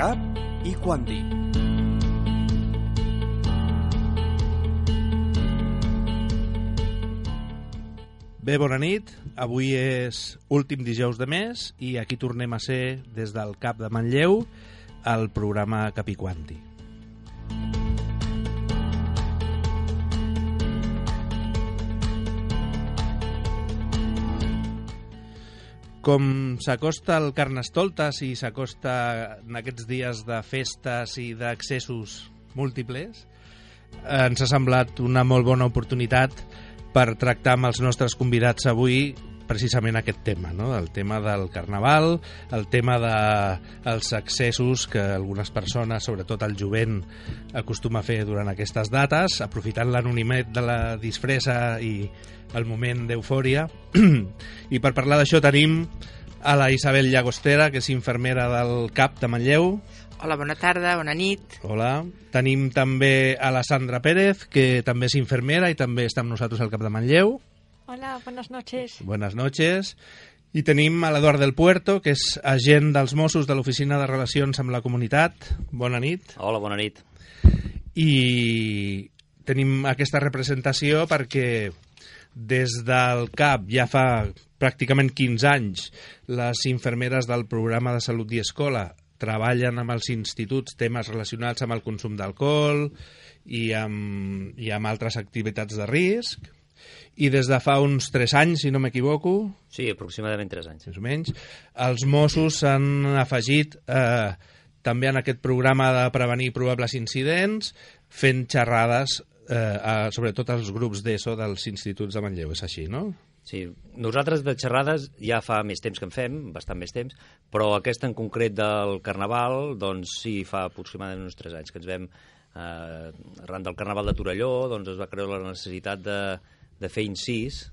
Cap i Quanti. Bé, bona nit. Avui és últim dijous de mes i aquí tornem a ser des del Cap de Manlleu al programa Capiquanti. Com s'acosta el Carnestoltes i s'acosta en aquests dies de festes i d'accessos múltiples, ens ha semblat una molt bona oportunitat per tractar amb els nostres convidats avui precisament aquest tema, no? el tema del carnaval, el tema dels de accessos que algunes persones, sobretot el jovent, acostuma a fer durant aquestes dates, aprofitant l'anonimet de la disfressa i el moment d'eufòria. I per parlar d'això tenim a la Isabel Llagostera, que és infermera del CAP de Manlleu. Hola, bona tarda, bona nit. Hola. Tenim també a la Sandra Pérez, que també és infermera i també està amb nosaltres al CAP de Manlleu. Hola, buenas noches. Buenas noches. I tenim a l'Eduard del Puerto, que és agent dels Mossos de l'Oficina de Relacions amb la Comunitat. Bona nit. Hola, bona nit. I tenim aquesta representació perquè des del CAP ja fa pràcticament 15 anys les infermeres del programa de Salut i Escola treballen amb els instituts temes relacionats amb el consum d'alcohol i, amb, i amb altres activitats de risc i des de fa uns 3 anys, si no m'equivoco... Sí, aproximadament 3 anys. Més o menys. Els Mossos s'han afegit eh, també en aquest programa de prevenir probables incidents, fent xerrades, eh, a, sobretot als grups d'ESO dels instituts de Manlleu. És així, no? Sí, nosaltres de xerrades ja fa més temps que en fem, bastant més temps, però aquesta en concret del Carnaval, doncs sí, fa aproximadament uns 3 anys que ens vam, eh, arran del Carnaval de Torelló, doncs es va creure la necessitat de, de fer incís,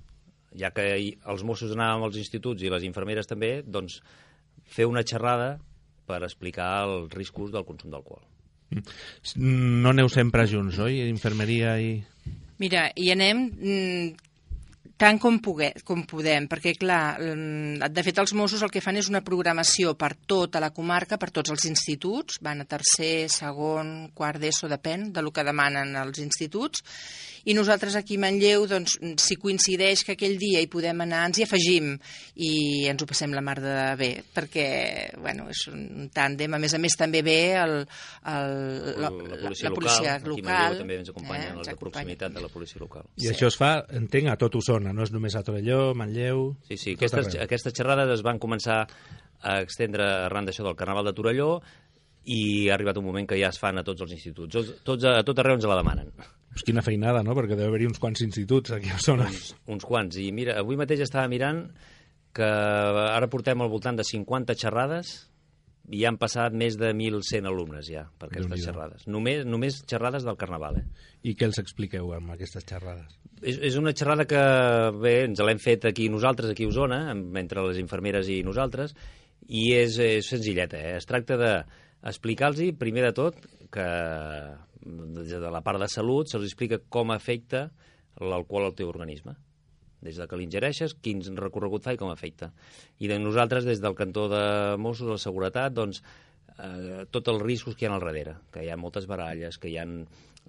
ja que els Mossos anàvem als instituts i les infermeres també, doncs fer una xerrada per explicar els riscos del consum d'alcohol. No aneu sempre junts, oi? Infermeria i... Mira, hi anem mm, tant com, poguer, com podem, perquè, clar, mm, de fet, els Mossos el que fan és una programació per tota la comarca, per tots els instituts, van a tercer, segon, quart d'ESO, depèn del que demanen els instituts, i nosaltres aquí a Manlleu, doncs, si coincideix que aquell dia hi podem anar, ens hi afegim i ens ho passem la mar de bé, perquè, bueno, és un tàndem, a més a més també ve el, el, la, la, policia la, policia local. local. Aquí també ens acompanyen eh, els de proximitat de la policia local. I sí. això es fa, entenc, a tot Osona, no és només a Torelló, Manlleu... Sí, sí, aquestes, aquestes xerrades es van començar a extendre arran d'això del Carnaval de Torelló i ha arribat un moment que ja es fan a tots els instituts. Tots, a tot arreu ens la demanen. Pues quina feinada, no? Perquè deu haver-hi uns quants instituts aquí a zona. Uns, uns quants. I mira, avui mateix estava mirant que ara portem al voltant de 50 xerrades i han passat més de 1.100 alumnes ja per aquestes xerrades. Només, només xerrades del Carnaval, eh? I què els expliqueu amb aquestes xerrades? És, és una xerrada que, bé, ens l'hem fet aquí nosaltres, aquí a Osona, entre les infermeres i nosaltres, i és, és senzilleta, eh? Es tracta d'explicar-los, primer de tot, que des de la part de salut se'ls explica com afecta l'alcohol al teu organisme des de que l'ingereixes, quin recorregut fa i com afecta. I de nosaltres, des del cantó de Mossos, la seguretat, doncs, eh, tots els riscos que hi ha al darrere, que hi ha moltes baralles, que hi ha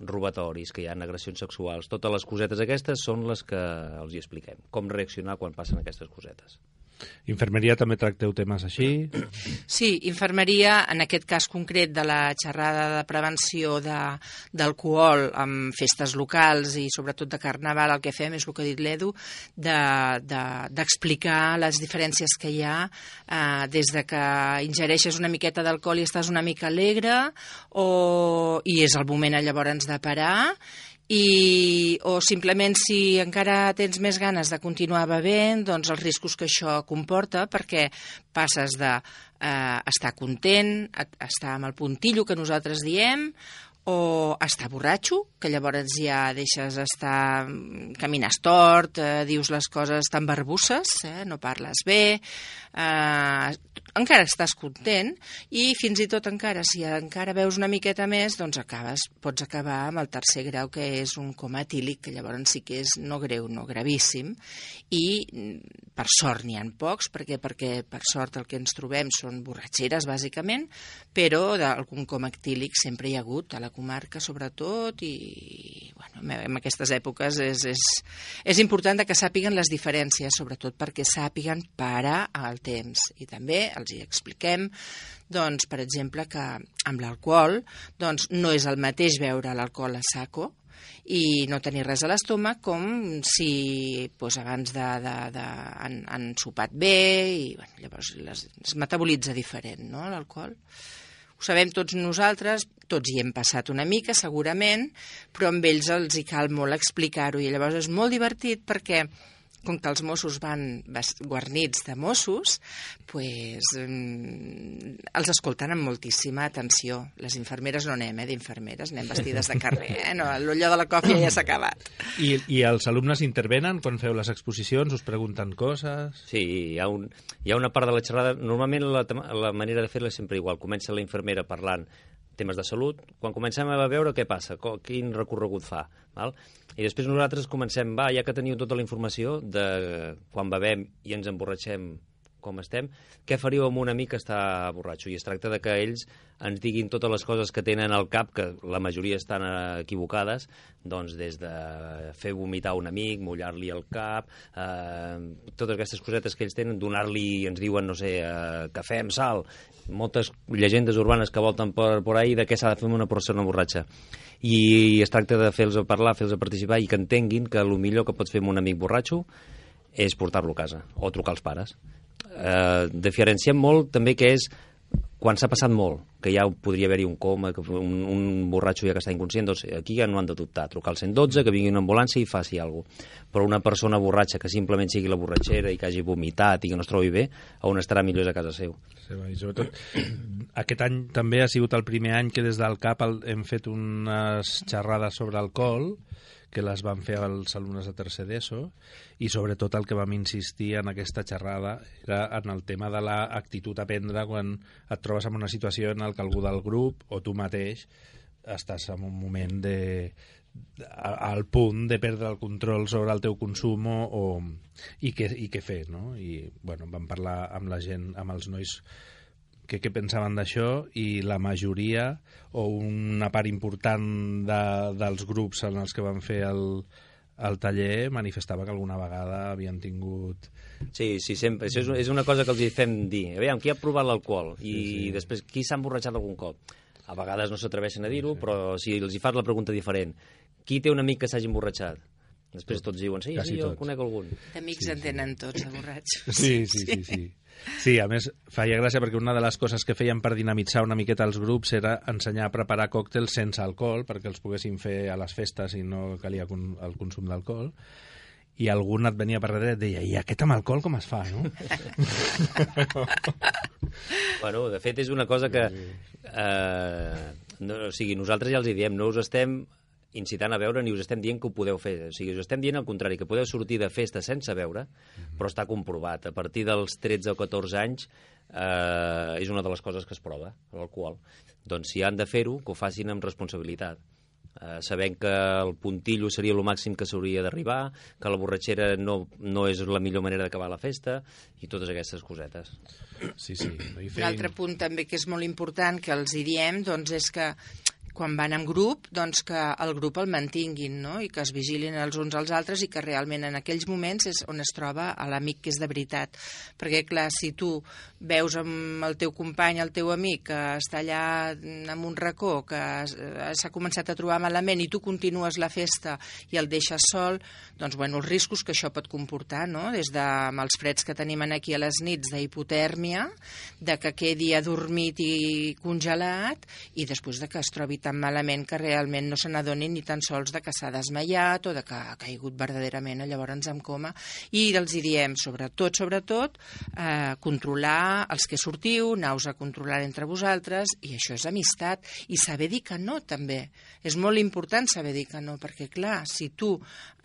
robatoris, que hi ha agressions sexuals, totes les cosetes aquestes són les que els hi expliquem, com reaccionar quan passen aquestes cosetes. Infermeria també tracteu temes així? Sí, infermeria, en aquest cas concret de la xerrada de prevenció d'alcohol amb festes locals i sobretot de carnaval, el que fem és el que ha dit l'Edu, d'explicar de, de, les diferències que hi ha eh, des de que ingereixes una miqueta d'alcohol i estàs una mica alegre o, i és el moment llavors de parar i, o simplement si encara tens més ganes de continuar bevent, doncs els riscos que això comporta, perquè passes de eh, estar content, a, estar amb el puntillo que nosaltres diem, o estar borratxo, que llavors ja deixes estar, camines tort, eh, dius les coses tan barbusses, eh, no parles bé, eh, encara estàs content i fins i tot encara, si encara veus una miqueta més, doncs acabes, pots acabar amb el tercer grau, que és un coma etílic, que llavors sí que és no greu, no gravíssim, i per sort n'hi han pocs, perquè, perquè per sort el que ens trobem són borratxeres, bàsicament, però d'algun com actílic sempre hi ha hagut, a la comarca sobretot, i bueno, en aquestes èpoques és, és, és important que sàpiguen les diferències, sobretot perquè sàpiguen parar al temps. I també els hi expliquem doncs, per exemple, que amb l'alcohol doncs, no és el mateix veure l'alcohol a saco, i no tenir res a l'estómac com si doncs, abans de, de, de, han, han sopat bé i bueno, llavors les, es metabolitza diferent no, l'alcohol. Ho sabem tots nosaltres, tots hi hem passat una mica, segurament, però amb ells els hi cal molt explicar-ho. I llavors és molt divertit perquè com que els Mossos van guarnits de Mossos, pues, mm, els escolten amb moltíssima atenció. Les infermeres no anem, eh, d'infermeres, anem vestides de carrer, eh? No, l'olló de la còfia ja s'ha acabat. I, I els alumnes intervenen quan feu les exposicions? Us pregunten coses? Sí, hi ha, un, hi ha una part de la xerrada... Normalment la, la manera de fer-la és sempre igual. Comença la infermera parlant temes de salut, quan comencem a veure què passa, quin recorregut fa. Val? I després nosaltres comencem, va, ja que teniu tota la informació de quan bevem i ens emborratxem com estem, què faríeu amb un amic que està borratxo? I es tracta de que ells ens diguin totes les coses que tenen al cap, que la majoria estan equivocades, doncs des de fer vomitar un amic, mullar-li el cap, eh, totes aquestes cosetes que ells tenen, donar-li, ens diuen, no sé, eh, cafè amb sal, moltes llegendes urbanes que volten per, per ahí de què s'ha de fer amb una persona borratxa. I es tracta de fer-los parlar, fer-los participar i que entenguin que el millor que pots fer amb un amic borratxo és portar-lo a casa o trucar als pares. Eh, diferenciem molt també que és quan s'ha passat molt, que ja podria haver-hi un coma, que un, un borratxo ja que està inconscient, doncs aquí ja no han de dubtar, trucar al 112, que vingui una ambulància i faci alguna cosa. Però una persona borratxa que simplement sigui la borratxera i que hagi vomitat i que no es trobi bé, on estarà millor és a casa seu. Sí, I sobretot, aquest any també ha sigut el primer any que des del CAP hem fet unes xerrades sobre alcohol, que les van fer els alumnes de tercer d'ESO i sobretot el que vam insistir en aquesta xerrada era en el tema de l'actitud a prendre quan et trobes en una situació en què algú del grup o tu mateix estàs en un moment de, al punt de perdre el control sobre el teu consum o, i, què, i què fer, no? I, bueno, vam parlar amb la gent, amb els nois que què pensaven d'això i la majoria o una part important de, dels grups en els que van fer el, el taller manifestava que alguna vegada havien tingut... Sí, sí, sempre. Això és, és una cosa que els hi fem dir. Aviam, qui ha provat l'alcohol? I sí, sí. després, qui s'ha emborratxat algun cop? A vegades no s'atreveixen a dir-ho, sí. però si els hi fas la pregunta diferent, qui té un amic que s'hagi emborratxat? Després tots diuen, sí, Quasi sí, jo tots. conec algun. D'amics sí, en tenen sí. tots, de borratxos. Sí, sí, sí, sí. Sí, a més, feia gràcia perquè una de les coses que feien per dinamitzar una miqueta els grups era ensenyar a preparar còctels sense alcohol perquè els poguessin fer a les festes i no calia el consum d'alcohol i algun et venia per darrere i et deia i aquest amb alcohol com es fa, no? bueno, de fet és una cosa que eh, no, o sigui, nosaltres ja els hi diem, no us estem incitant a veure ni us estem dient que ho podeu fer. O sigui, us estem dient al contrari, que podeu sortir de festa sense veure, mm -hmm. però està comprovat. A partir dels 13 o 14 anys eh, és una de les coses que es prova, l'alcohol. Doncs si han de fer-ho, que ho facin amb responsabilitat. Eh, sabent que el puntillo seria el màxim que s'hauria d'arribar, que la borratxera no, no és la millor manera d'acabar la festa i totes aquestes cosetes. Sí, sí. No feim... L'altre punt també que és molt important que els hi diem doncs, és que quan van en grup, doncs que el grup el mantinguin, no? i que es vigilin els uns als altres i que realment en aquells moments és on es troba l'amic que és de veritat. Perquè, clar, si tu veus amb el teu company, el teu amic, que està allà en un racó, que s'ha començat a trobar malament i tu continues la festa i el deixes sol, doncs, bueno, els riscos que això pot comportar, no? des de amb els freds que tenim aquí a les nits d'hipotèrmia, de que quedi adormit i congelat, i després de que es trobi tan malament que realment no se n'adonin ni tan sols de que s'ha desmaiat o de que ha caigut verdaderament llavors en coma. I els hi diem, sobretot, sobretot, eh, controlar els que sortiu, naus a controlar entre vosaltres, i això és amistat. I saber dir que no, també. És molt important saber dir que no, perquè, clar, si tu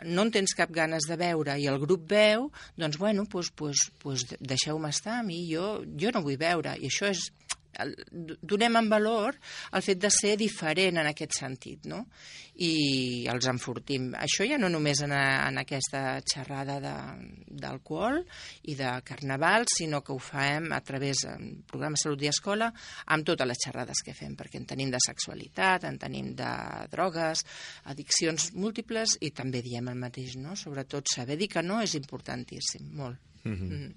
no en tens cap ganes de veure i el grup veu, doncs, bueno, pues, pues, pues deixeu-me estar a mi, jo, jo no vull veure. I això és donem en valor el fet de ser diferent en aquest sentit, no? I els enfortim. Això ja no només en, a, en aquesta xerrada d'alcohol i de carnaval, sinó que ho fem a través del programa Salut i Escola amb totes les xerrades que fem, perquè en tenim de sexualitat, en tenim de drogues, addiccions múltiples i també diem el mateix, no? Sobretot saber dir que no és importantíssim, molt. Mm -hmm.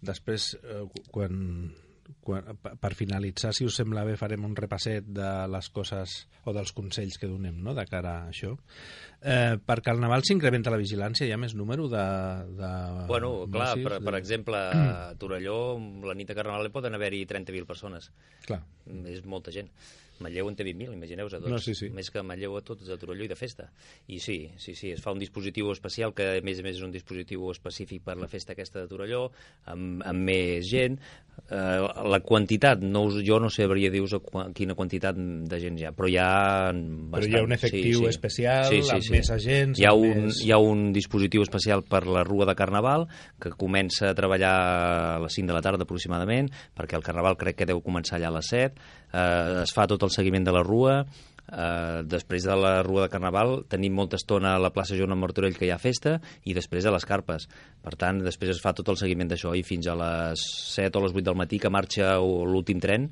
Després, eh, quan, quan, per finalitzar, si us sembla bé, farem un repasset de les coses o dels consells que donem no?, de cara a això. Eh, per Carnaval s'incrementa la vigilància, hi ha més número de... de Bueno, clar, per, per de- exemple, a Torelló, la nit de Carnaval hi poden haver-hi 30.000 persones. Clar. És molta gent. Manlleu en té 20.000, imagineu-vos, a tots. No, sí, sí. Més que Manlleu a tots, a Torelló i de festa. I sí, sí, sí, es fa un dispositiu especial, que a més a més és un dispositiu específic per la festa aquesta de Torelló, amb, amb més gent. Eh, la quantitat, no us, jo no sabria dir-vos quina quantitat de gent hi ha, però hi ha... Però hi ha un efectiu especial, amb més agents, Hi ha, un, més- hi ha un dispositiu especial per la Rua de Carnaval, que comença a treballar a les 5 de la tarda aproximadament, perquè el Carnaval crec que deu començar allà a les 7. Eh, es fa tot el seguiment de la Rua, Uh, després de la Rua de Carnaval tenim molta estona a la plaça Joan Martorell que hi ha festa i després a les carpes. Per tant després es fa tot el seguiment d'això i fins a les 7 o les 8 del matí que marxa l'últim tren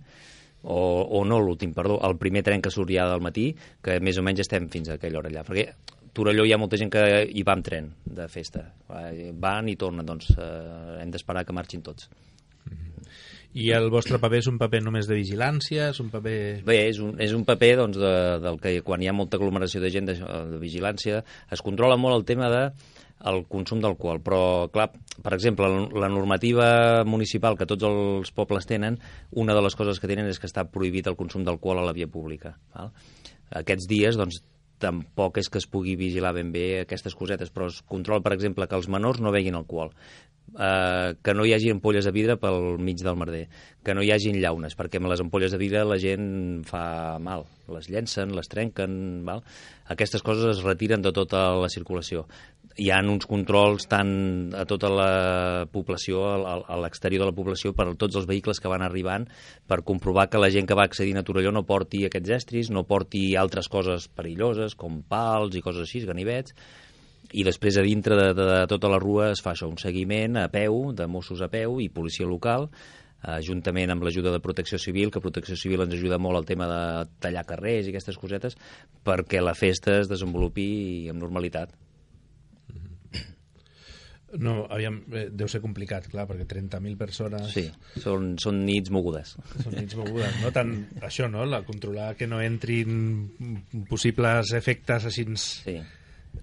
o, o no l'últim, perdó, el primer tren que surt ja del matí, que més o menys estem fins a aquella hora allà, perquè Torelló hi ha molta gent que hi va amb tren de festa, Eh, van i tornen, doncs eh, hem d'esperar que marxin tots. I el vostre paper és un paper només de vigilància? És un paper... Bé, és un, és un paper doncs, de, del que quan hi ha molta aglomeració de gent de, de vigilància es controla molt el tema de el consum d'alcohol, però clar, per exemple, la normativa municipal que tots els pobles tenen, una de les coses que tenen és que està prohibit el consum d'alcohol a la via pública. Val? Aquests dies, doncs, tampoc és que es pugui vigilar ben bé aquestes cosetes, però es controla, per exemple, que els menors no beguin alcohol, eh, que no hi hagi ampolles de vidre pel mig del merder, que no hi hagin llaunes, perquè amb les ampolles de vidre la gent fa mal, les llencen, les trenquen, val? aquestes coses es retiren de tota la circulació. Hi ha uns controls tant a tota la població, a l'exterior de la població, per a tots els vehicles que van arribant, per comprovar que la gent que va accedint a Torelló no porti aquests estris, no porti altres coses perilloses, com pals i coses així, ganivets, i després a dintre de, de, de tota la rua es fa això, un seguiment a peu, de Mossos a peu i policia local, eh, juntament amb l'ajuda de Protecció Civil, que Protecció Civil ens ajuda molt al tema de tallar carrers i aquestes cosetes, perquè la festa es desenvolupi amb normalitat. No, aviam, eh, deu ser complicat, clar, perquè 30.000 persones... Sí, són, són nits mogudes. Són nits mogudes, no? Tant això, no? La controlar que no entrin possibles efectes així... Sí.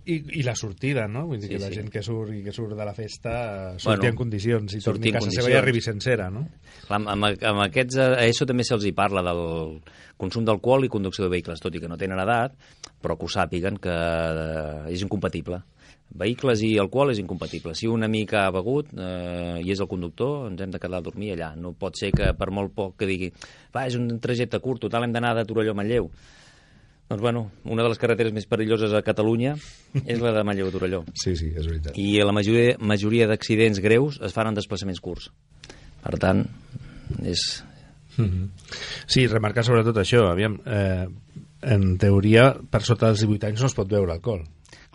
I, I la sortida, no? Vull dir Sí, que la sí. gent que surt i que surt de la festa eh, surti Bueno, en condicions i torni a casa seva condicions. i arribi sencera, no? Clar, amb, amb, amb aquests, a això també se'ls hi parla del consum d'alcohol i conducció de vehicles, tot i que no tenen edat, però que ho sàpiguen que eh, és incompatible. Vehicles i alcohol és incompatible. Si un amic ha begut eh, i és el conductor, ens hem de quedar a dormir allà. No pot ser que per molt poc que digui va, és un trajecte curt, total, hem d'anar de Torelló a Manlleu. Doncs, bueno, una de les carreteres més perilloses a Catalunya és la de Manlleu a Torelló. Sí, sí, és veritat. I la majoria, majoria d'accidents greus es fan en desplaçaments curts. Per tant, és, Mhm. Sí, remarcar sobretot això, aviam, eh, en teoria, per sota dels 18 anys no es pot beure alcohol.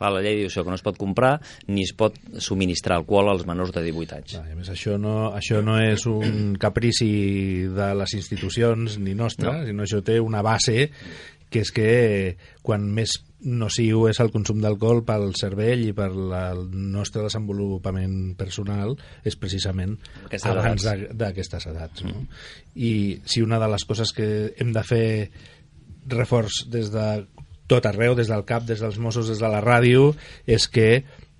Clar, la llei diu això, que no es pot comprar ni es pot subministrar alcohol als menors de 18 anys. Clar, a més, això no, això no és un caprici de les institucions ni nostra, no. sinó això té una base que és que quan més nociu és el consum d'alcohol pel cervell i per la, el nostre desenvolupament personal és precisament Aquestes abans d'aquestes edats. No? I si una de les coses que hem de fer reforç des de tot arreu, des del CAP, des dels Mossos, des de la ràdio, és que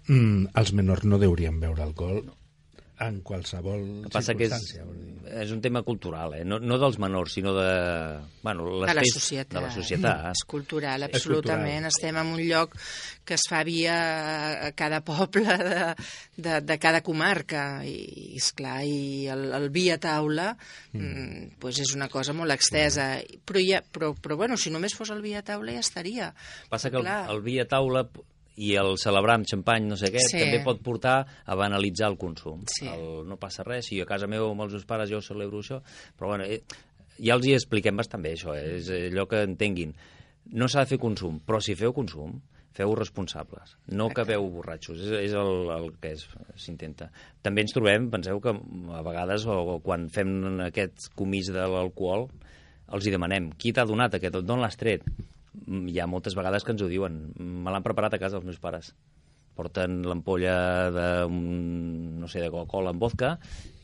mm, els menors no deurien beure alcohol en qualsevol El que passa que és, és un tema cultural, eh? no, no dels menors, sinó de, bueno, les de la societat. De la societat. És cultural, És absolutament. cultural. Estem en un lloc que es fa via a cada poble de, de, de cada comarca i, és clar, i el, el via taula mm. pues és una cosa molt extesa. Però, ja, però, però bueno, si només fos el via taula ja estaria. Passa que el, Clar. el via taula p- i el celebrar amb xampany, no sé què, Sí. també pot portar a banalitzar el consum. Sí. El, no passa res, si a casa meva amb els meus pares jo celebro això, però bueno, eh, ja els hi expliquem bastant bé, això, eh? és allò que entenguin. No s'ha de fer consum, però si feu consum, feu responsables, no que veu borratxos, és, és el, el que s'intenta. També ens trobem, penseu que a vegades, o, o quan fem aquest comís de l'alcohol, els hi demanem, qui t'ha donat aquest, d'on l'has tret? Mm, Hi ha moltes vegades que ens ho diuen, me l'han preparat a casa els meus pares. Porten l'ampolla de, no sé, de Coca-Cola amb vodka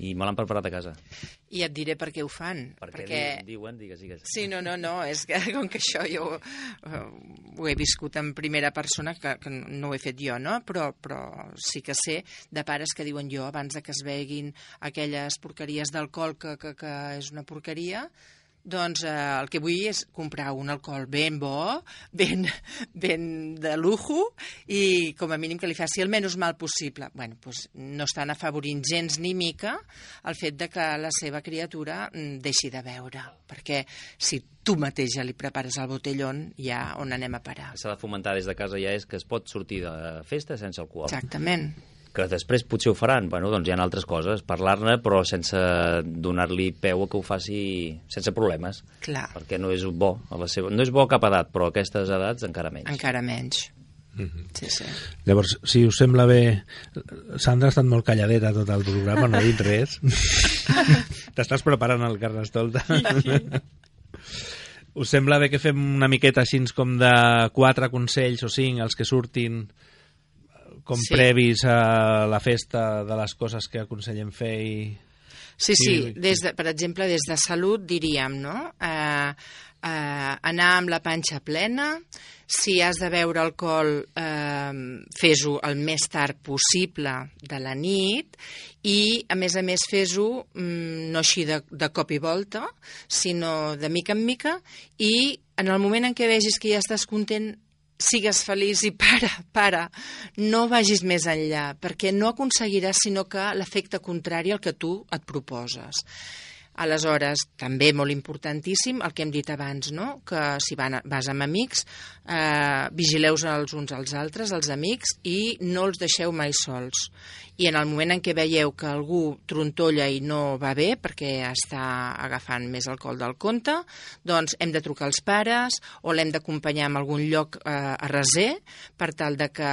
i me l'han preparat a casa. I et diré per què ho fan. Perquè, perquè... di- diuen, digues, digues. Sí, no, no, no, és que com que això jo eh, ho he viscut en primera persona, que, que no ho he fet jo, no? Però, però sí que sé de pares que diuen jo, abans de que es veguin aquelles porqueries d'alcohol que, que, que és una porqueria, doncs eh, el que vull és comprar un alcohol ben bo, ben, ben de lujo i com a mínim que li faci el menys mal possible. bueno, doncs no estan afavorint gens ni mica el fet de que la seva criatura mm, deixi de beure, perquè si tu mateix ja li prepares el botellón, ja on anem a parar. s'ha de fomentar des de casa ja és que es pot sortir de festa sense alcohol. Exactament. Que després potser ho faran, bueno, doncs hi ha altres coses, parlar-ne però sense donar-li peu a que ho faci sense problemes, Clar, perquè no és bo a la seva... no és bo a cap edat, però a aquestes edats encara menys. encara menys. Sí, sí. Llavors, si us sembla bé... Sandra ha estat molt calladeta tot el programa, no ha dit res. T'estàs preparant el Carnestolta? us sembla bé que fem una miqueta així com de quatre consells o cinc, els que surtin com Sí. previs a la festa de les coses que aconsellem fer i... Sí, sí, Sí, des de, per exemple, des de salut diríem, no? Eh, eh, anar amb la panxa plena, si has de beure alcohol, eh, fes-ho el més tard possible de la nit i, a més a més, fes-ho mm, no així de, de cop i volta, sinó de mica en mica i en el moment en què vegis que ja estàs content sigues feliç i para, para, no vagis més enllà, perquè no aconseguiràs sinó que l'efecte contrari al que tu et proposes. Aleshores, també molt importantíssim el que hem dit abans, no? que si van, vas amb amics, eh, vigileu els uns als altres, els amics, i no els deixeu mai sols. I en el moment en què veieu que algú trontolla i no va bé, perquè està agafant més alcohol del compte, doncs hem de trucar als pares o l'hem d'acompanyar a algun lloc eh, a reser per tal de que,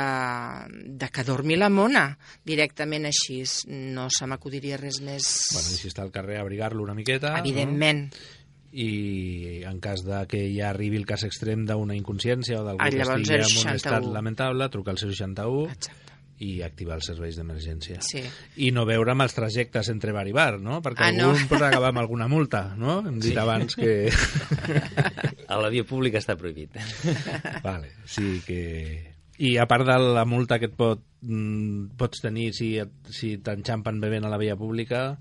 de que dormi la mona directament així. No se m'acudiria res més... Bueno, i si està al carrer, abrigar-lo una miqueta. Evidentment. No? I en cas de que ja arribi el cas extrem d'una inconsciència o d'algú Ah, que estigui en un 061. estat lamentable, trucar al 061 Exacte. i activar els serveis d'emergència. Sí. I no veure amb els trajectes entre bar i bar, no? Perquè Ah, algú no. pot acabar amb alguna multa, no? Hem dit Sí. abans que... A la via pública està prohibit. vale, sí que... I a part de la multa que et pot, mm, pots tenir si, et- si t'enxampen bevent a la via pública,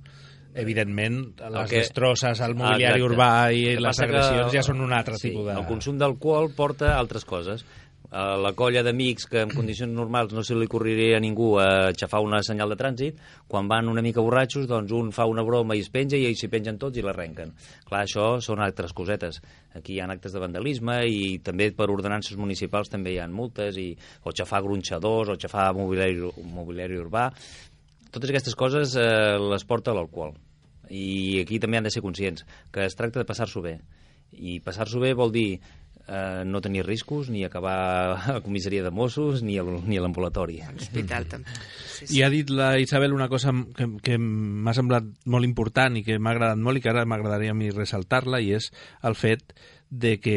evidentment, les que- destrosses al mobiliari Exacte. urbà i que les passa que- agressions ja són un altre sí, tipus de... El consum d'alcohol porta altres coses. A la colla d'amics que en condicions normals no se li correria a ningú a aixafar una senyal de trànsit, quan van una mica borratxos, doncs un fa una broma i es penja i ells s'hi pengen tots i l'arrenquen. Clar, això són altres cosetes. Aquí hi ha actes de vandalisme i també per ordenances municipals també hi ha multes, i, o xafar gronxadors, o xafar mobiliari, mobiliari urbà. Totes aquestes coses eh, les porta l'alcohol. I aquí també han de ser conscients que es tracta de passar-s'ho bé. I passar-s'ho bé vol dir eh, no tenir riscos, ni acabar a comissaria de Mossos, ni, ni a l'ambulatori. A l'hospital també. Sí, sí. I ha dit la Isabel una cosa que, que m'ha semblat molt important i que m'ha agradat molt i que ara m'agradaria a mi ressaltar-la i és el fet de que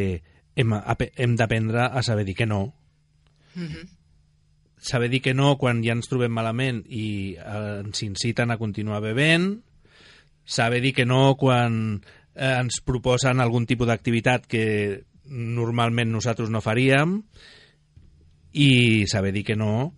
hem, hem d'aprendre a saber dir que no. Mhm. Saber dir que no quan ja ens trobem malament i eh, ens inciten a continuar bevent. Saber dir que no quan eh, ens proposen algun tipus d'activitat que normalment nosaltres no faríem i saber dir que no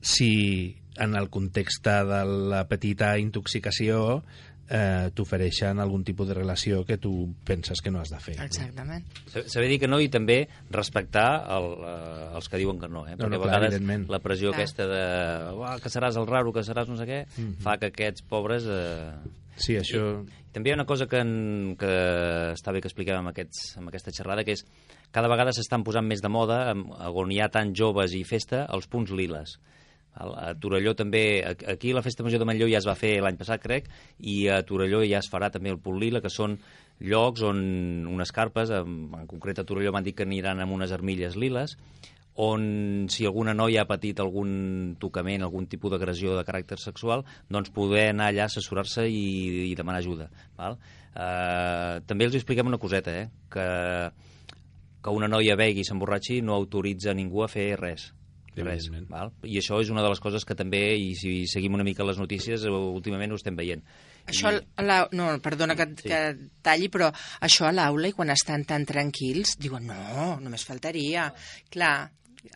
si en el context de la petita intoxicació eh, t'ofereixen algun tipus de relació que tu penses que no has de fer. Exactament. Sa- Saber dir que no i també respectar el, eh, els que diuen que no, eh? No, perquè no, a clar, vegades evidentment. la pressió Clar. aquesta de "Uah, que seràs el raro, que seràs no sé què, Mhm. fa que aquests pobres... Eh, Sí, això... També hi ha una cosa que, en, que està bé que expliquem amb, aquests, amb aquesta xerrada, que és cada vegada s'estan posant més de moda, on hi ha tant joves i festa, els punts liles. A a Torelló també, a- aquí la Festa Major de Manlleu ja es va fer l'any passat, crec, i a Torelló ja es farà també el punt lila, que són llocs on unes carpes, en, en concret a Torelló m'han dit que aniran amb unes armilles liles, on si alguna noia ha patit algun tocament, algun tipus d'agressió de caràcter sexual, doncs poder anar allà, assessorar-se i, i demanar ajuda. Val? Eh, també els expliquem una coseta, eh? que, que una noia begui i s'emborratxi no autoritza ningú a fer res. Res, val? I això és una de les coses que també, i si seguim una mica les notícies, eh, últimament ho estem veient. Això, la, no, perdona que, sí. que talli, però això a l'aula i quan estan tan tranquils, diuen, no, només faltaria. Clar,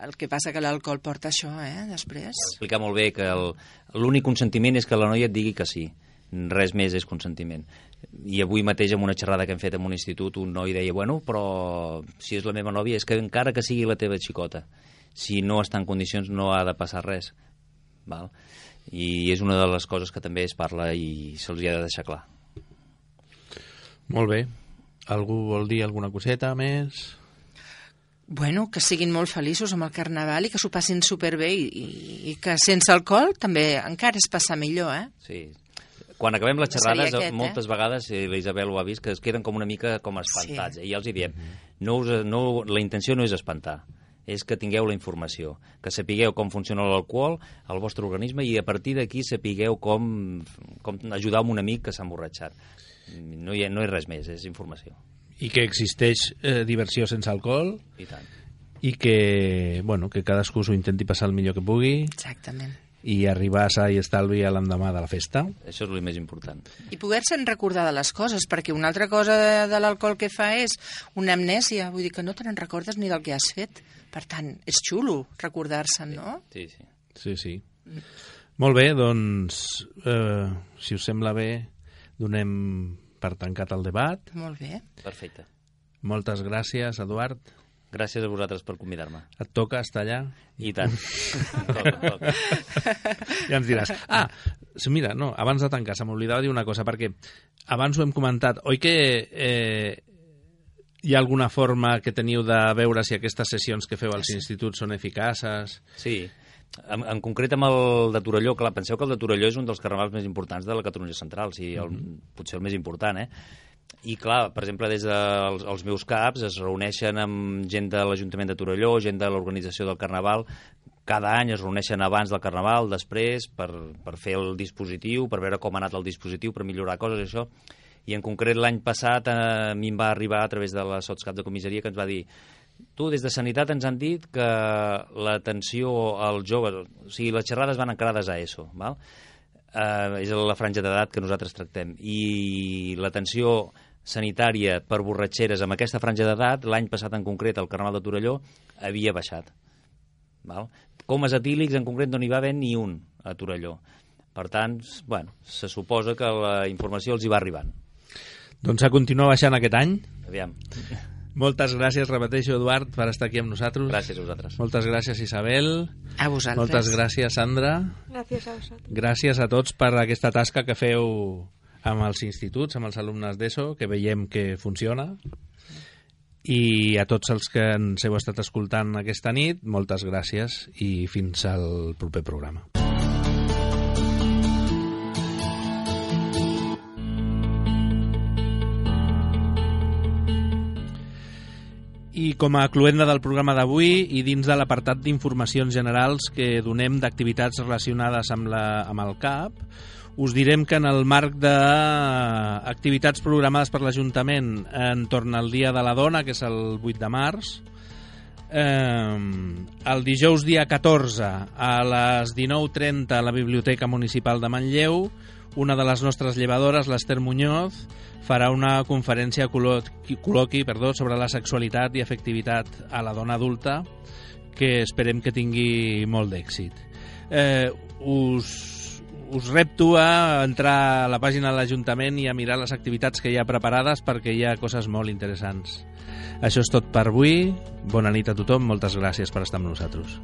el que passa que l'alcohol porta això, eh, després. explicar molt bé que el- l'únic consentiment és que la noia et digui que sí. Res més és consentiment. I avui mateix, en una xerrada que hem fet en un institut, un noi deia, bueno, però si és la meva nòvia, és que encara que sigui la teva xicota, si no està en condicions no ha de passar res. Val? I és una de les coses que també es parla i se'ls hi ha de deixar clar. Molt bé. Algú vol dir alguna coseta més? Bueno, que siguin molt feliços amb el Carnaval i que s'ho passin superbé i, i, i que sense alcohol també encara es passa millor, eh? Sí. Quan acabem les xerrades, aquest, eh? moltes vegades, eh, la Isabel ho ha vist, que es queden com una mica com espantats. Sí. Eh? I ja els hi diem, no us, no, la intenció no és espantar, és que tingueu la informació, que sapigueu com funciona l'alcohol al vostre organisme i a partir d'aquí sapigueu com, com ajudar un amic que s'ha emborratxat. No hi, ha, no hi ha res més, és informació. I que existeix eh, diversió sense alcohol I tant. i que, bueno, que cadascú s'ho intenti passar el millor que pugui Exactament. I arribar sa i estalvi a l'endemà de la festa. Això és el més important. I poder-se'n recordar de les coses, perquè una altra cosa de, de l'alcohol que fa és una amnèsia, vull dir que no te n'en recordes ni del que has fet. Per tant, és xulo recordar-se'n, no? Sí, sí. Sí, sí. Molt bé, doncs, eh, si us sembla bé, donem per tancat el debat. Molt bé. Perfecte. Moltes gràcies, Eduard. Gràcies a vosaltres per convidar-me. Et toca estar allà? I tant. toca, toca. Ja ens diràs. Ah, mira, no, abans de tancar, se m'oblidava dir una cosa, perquè abans ho hem comentat. Oi que eh, hi ha alguna forma que teniu de veure si aquestes sessions que feu als instituts són eficaces? Sí, en, en concret amb el de Torelló, clar, penseu que el de Torelló és un dels carnavals més importants de la Catalunya Central, sí, el, potser el més important, eh? I clar, per exemple, des dels els meus caps es reuneixen amb gent de l'Ajuntament de Torelló, gent de l'organització del Carnaval, cada any es reuneixen abans del Carnaval, després, per, per fer el dispositiu, per veure com ha anat el dispositiu, per millorar coses i això. I en concret l'any passat a mi em va arribar a través de la sotscap de comissaria que ens va dir tu, des de Sanitat ens han dit que l'atenció als joves, o sigui, les xerrades van encarades a ESO, val? Eh, és la franja d'edat que nosaltres tractem. I l'atenció sanitària per borratxeres amb aquesta franja d'edat, l'any passat en concret al Carnaval de Torelló, havia baixat. Val? Comes etílics en concret no n'hi va haver ni un a Torelló. Per tant, bueno, se suposa que la informació els hi va arribant. Doncs a continuar baixant aquest any. Aviam. Moltes gràcies, repeteixo, Eduard, per estar aquí amb nosaltres. Gràcies a vosaltres. Moltes gràcies, Isabel. A vosaltres. Moltes gràcies, Sandra. Gracias a vosotros. Gràcies a tots per aquesta tasca que feu amb els instituts, amb els alumnes d'ESO, que veiem que funciona. I a tots els que ens heu estat escoltant aquesta nit, moltes gràcies i fins al proper programa. Com a cluenda del programa d'avui i dins de l'apartat d'informacions generals que donem d'activitats relacionades amb, la, amb el CAP, us direm que en el marc d'activitats programades per l'Ajuntament entorn al Dia de la Dona, que és el 8 de març, eh, el dijous dia 14 a les 19.30 a la Biblioteca Municipal de Manlleu, una de les nostres llevadores, l'Ester Muñoz, farà una conferència col·loqui, perdó, sobre la sexualitat i efectivitat a la dona adulta que esperem que tingui molt d'èxit. Eh, us, us repto a entrar a la pàgina de l'Ajuntament i a mirar les activitats que hi ha preparades perquè hi ha coses molt interessants. Això és tot per avui. Bona nit a tothom. Moltes gràcies per estar amb nosaltres.